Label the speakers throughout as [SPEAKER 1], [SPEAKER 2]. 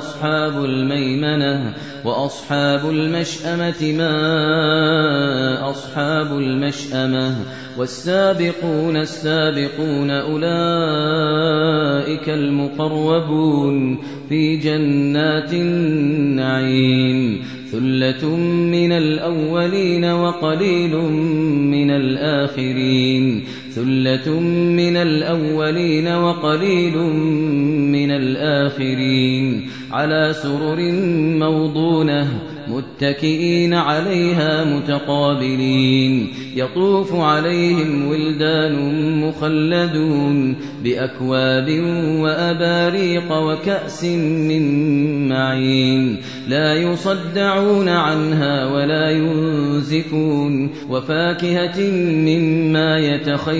[SPEAKER 1] وأصحاب الميمنة وأصحاب المشأمة ما أصحاب المشأمة والسابقون السابقون أولئك المقربون في جنات النعيم ثلة من الأولين وقليل من الآخرين ثُلَّةٌ مِنَ الْأَوَّلِينَ وَقَلِيلٌ مِنَ الْآخِرِينَ عَلَى سُرُرٍ مَّوْضُونَةٍ مُتَّكِئِينَ عَلَيْهَا مُتَقَابِلِينَ يَطُوفُ عَلَيْهِمْ وِلْدَانٌ مُّخَلَّدُونَ بِأَكْوَابٍ وَأَبَارِيقَ وَكَأْسٍ مِّن مَّعِينٍ لَّا يُصَدَّعُونَ عَنْهَا وَلَا يُنزِفُونَ وَفَاكِهَةٍ مِّمَّا يَتَخَيَّرُونَ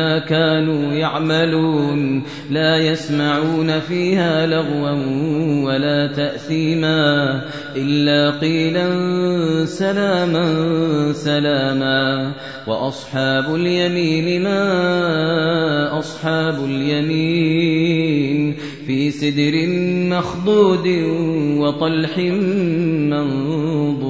[SPEAKER 1] بما كانوا يعملون لا يسمعون فيها لغوا ولا تأثيما إلا قيلا سلاما سلاما وأصحاب اليمين ما أصحاب اليمين في سدر مخضود وطلح منضود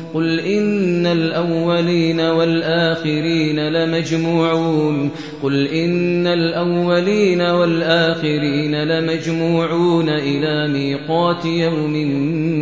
[SPEAKER 1] قل إن الأولين والآخرين لمجموعون قل إن الأولين والآخرين لمجموعون إلى ميقات يوم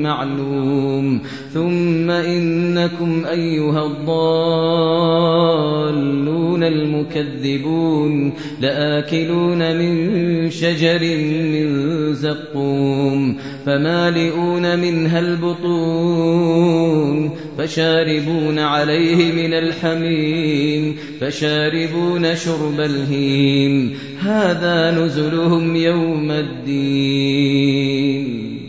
[SPEAKER 1] معلوم ثم إنكم أيها الضالون المكذبون لآكلون من شجر من زقوم فمالئون منها البطون فشاربون عليه من الحميم فشاربون شرب الهيم هذا نزلهم يوم الدين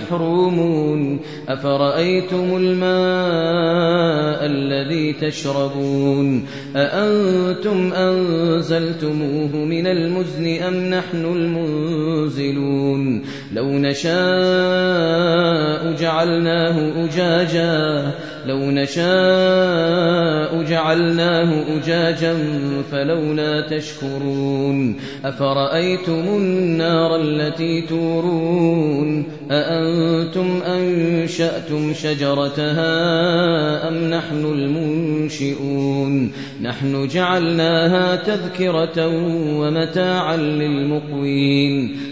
[SPEAKER 1] محرومون أفرأيتم الماء الذي تشربون أأنتم أنزلتموه من المزن أم نحن المنزلون لو نشاء جعلناه أجاجا لو نشاء جعلناه أجاجا فلولا تشكرون أفرأيتم النار التي تورون أأنتم أنتم أنشأتم شجرتها أم نحن المنشئون نحن جعلناها تذكرة ومتاعا للمقوين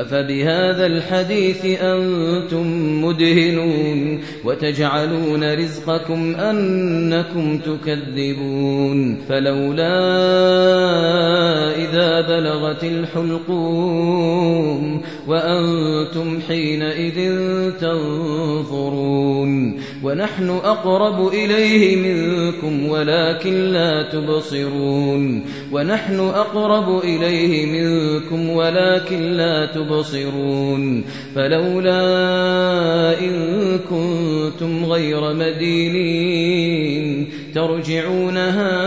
[SPEAKER 1] أفبهذا الحديث أنتم مدهنون وتجعلون رزقكم أنكم تكذبون فلولا إذا بلغت الحلقوم وأنتم حينئذ تنظرون ونحن أقرب إليه منكم ولكن لا تبصرون ونحن أقرب إليه منكم ولكن لا تبصرون فلولا إن كنتم غير مدينين ترجعونها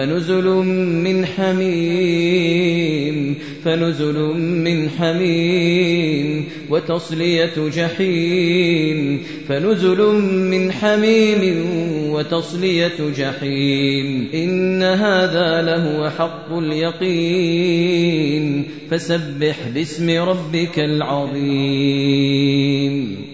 [SPEAKER 1] فنزل من حميم فنزل من حميم وتصلية جحيم فنزل من حميم وتصلية جحيم إن هذا لهو حق اليقين فسبح باسم ربك العظيم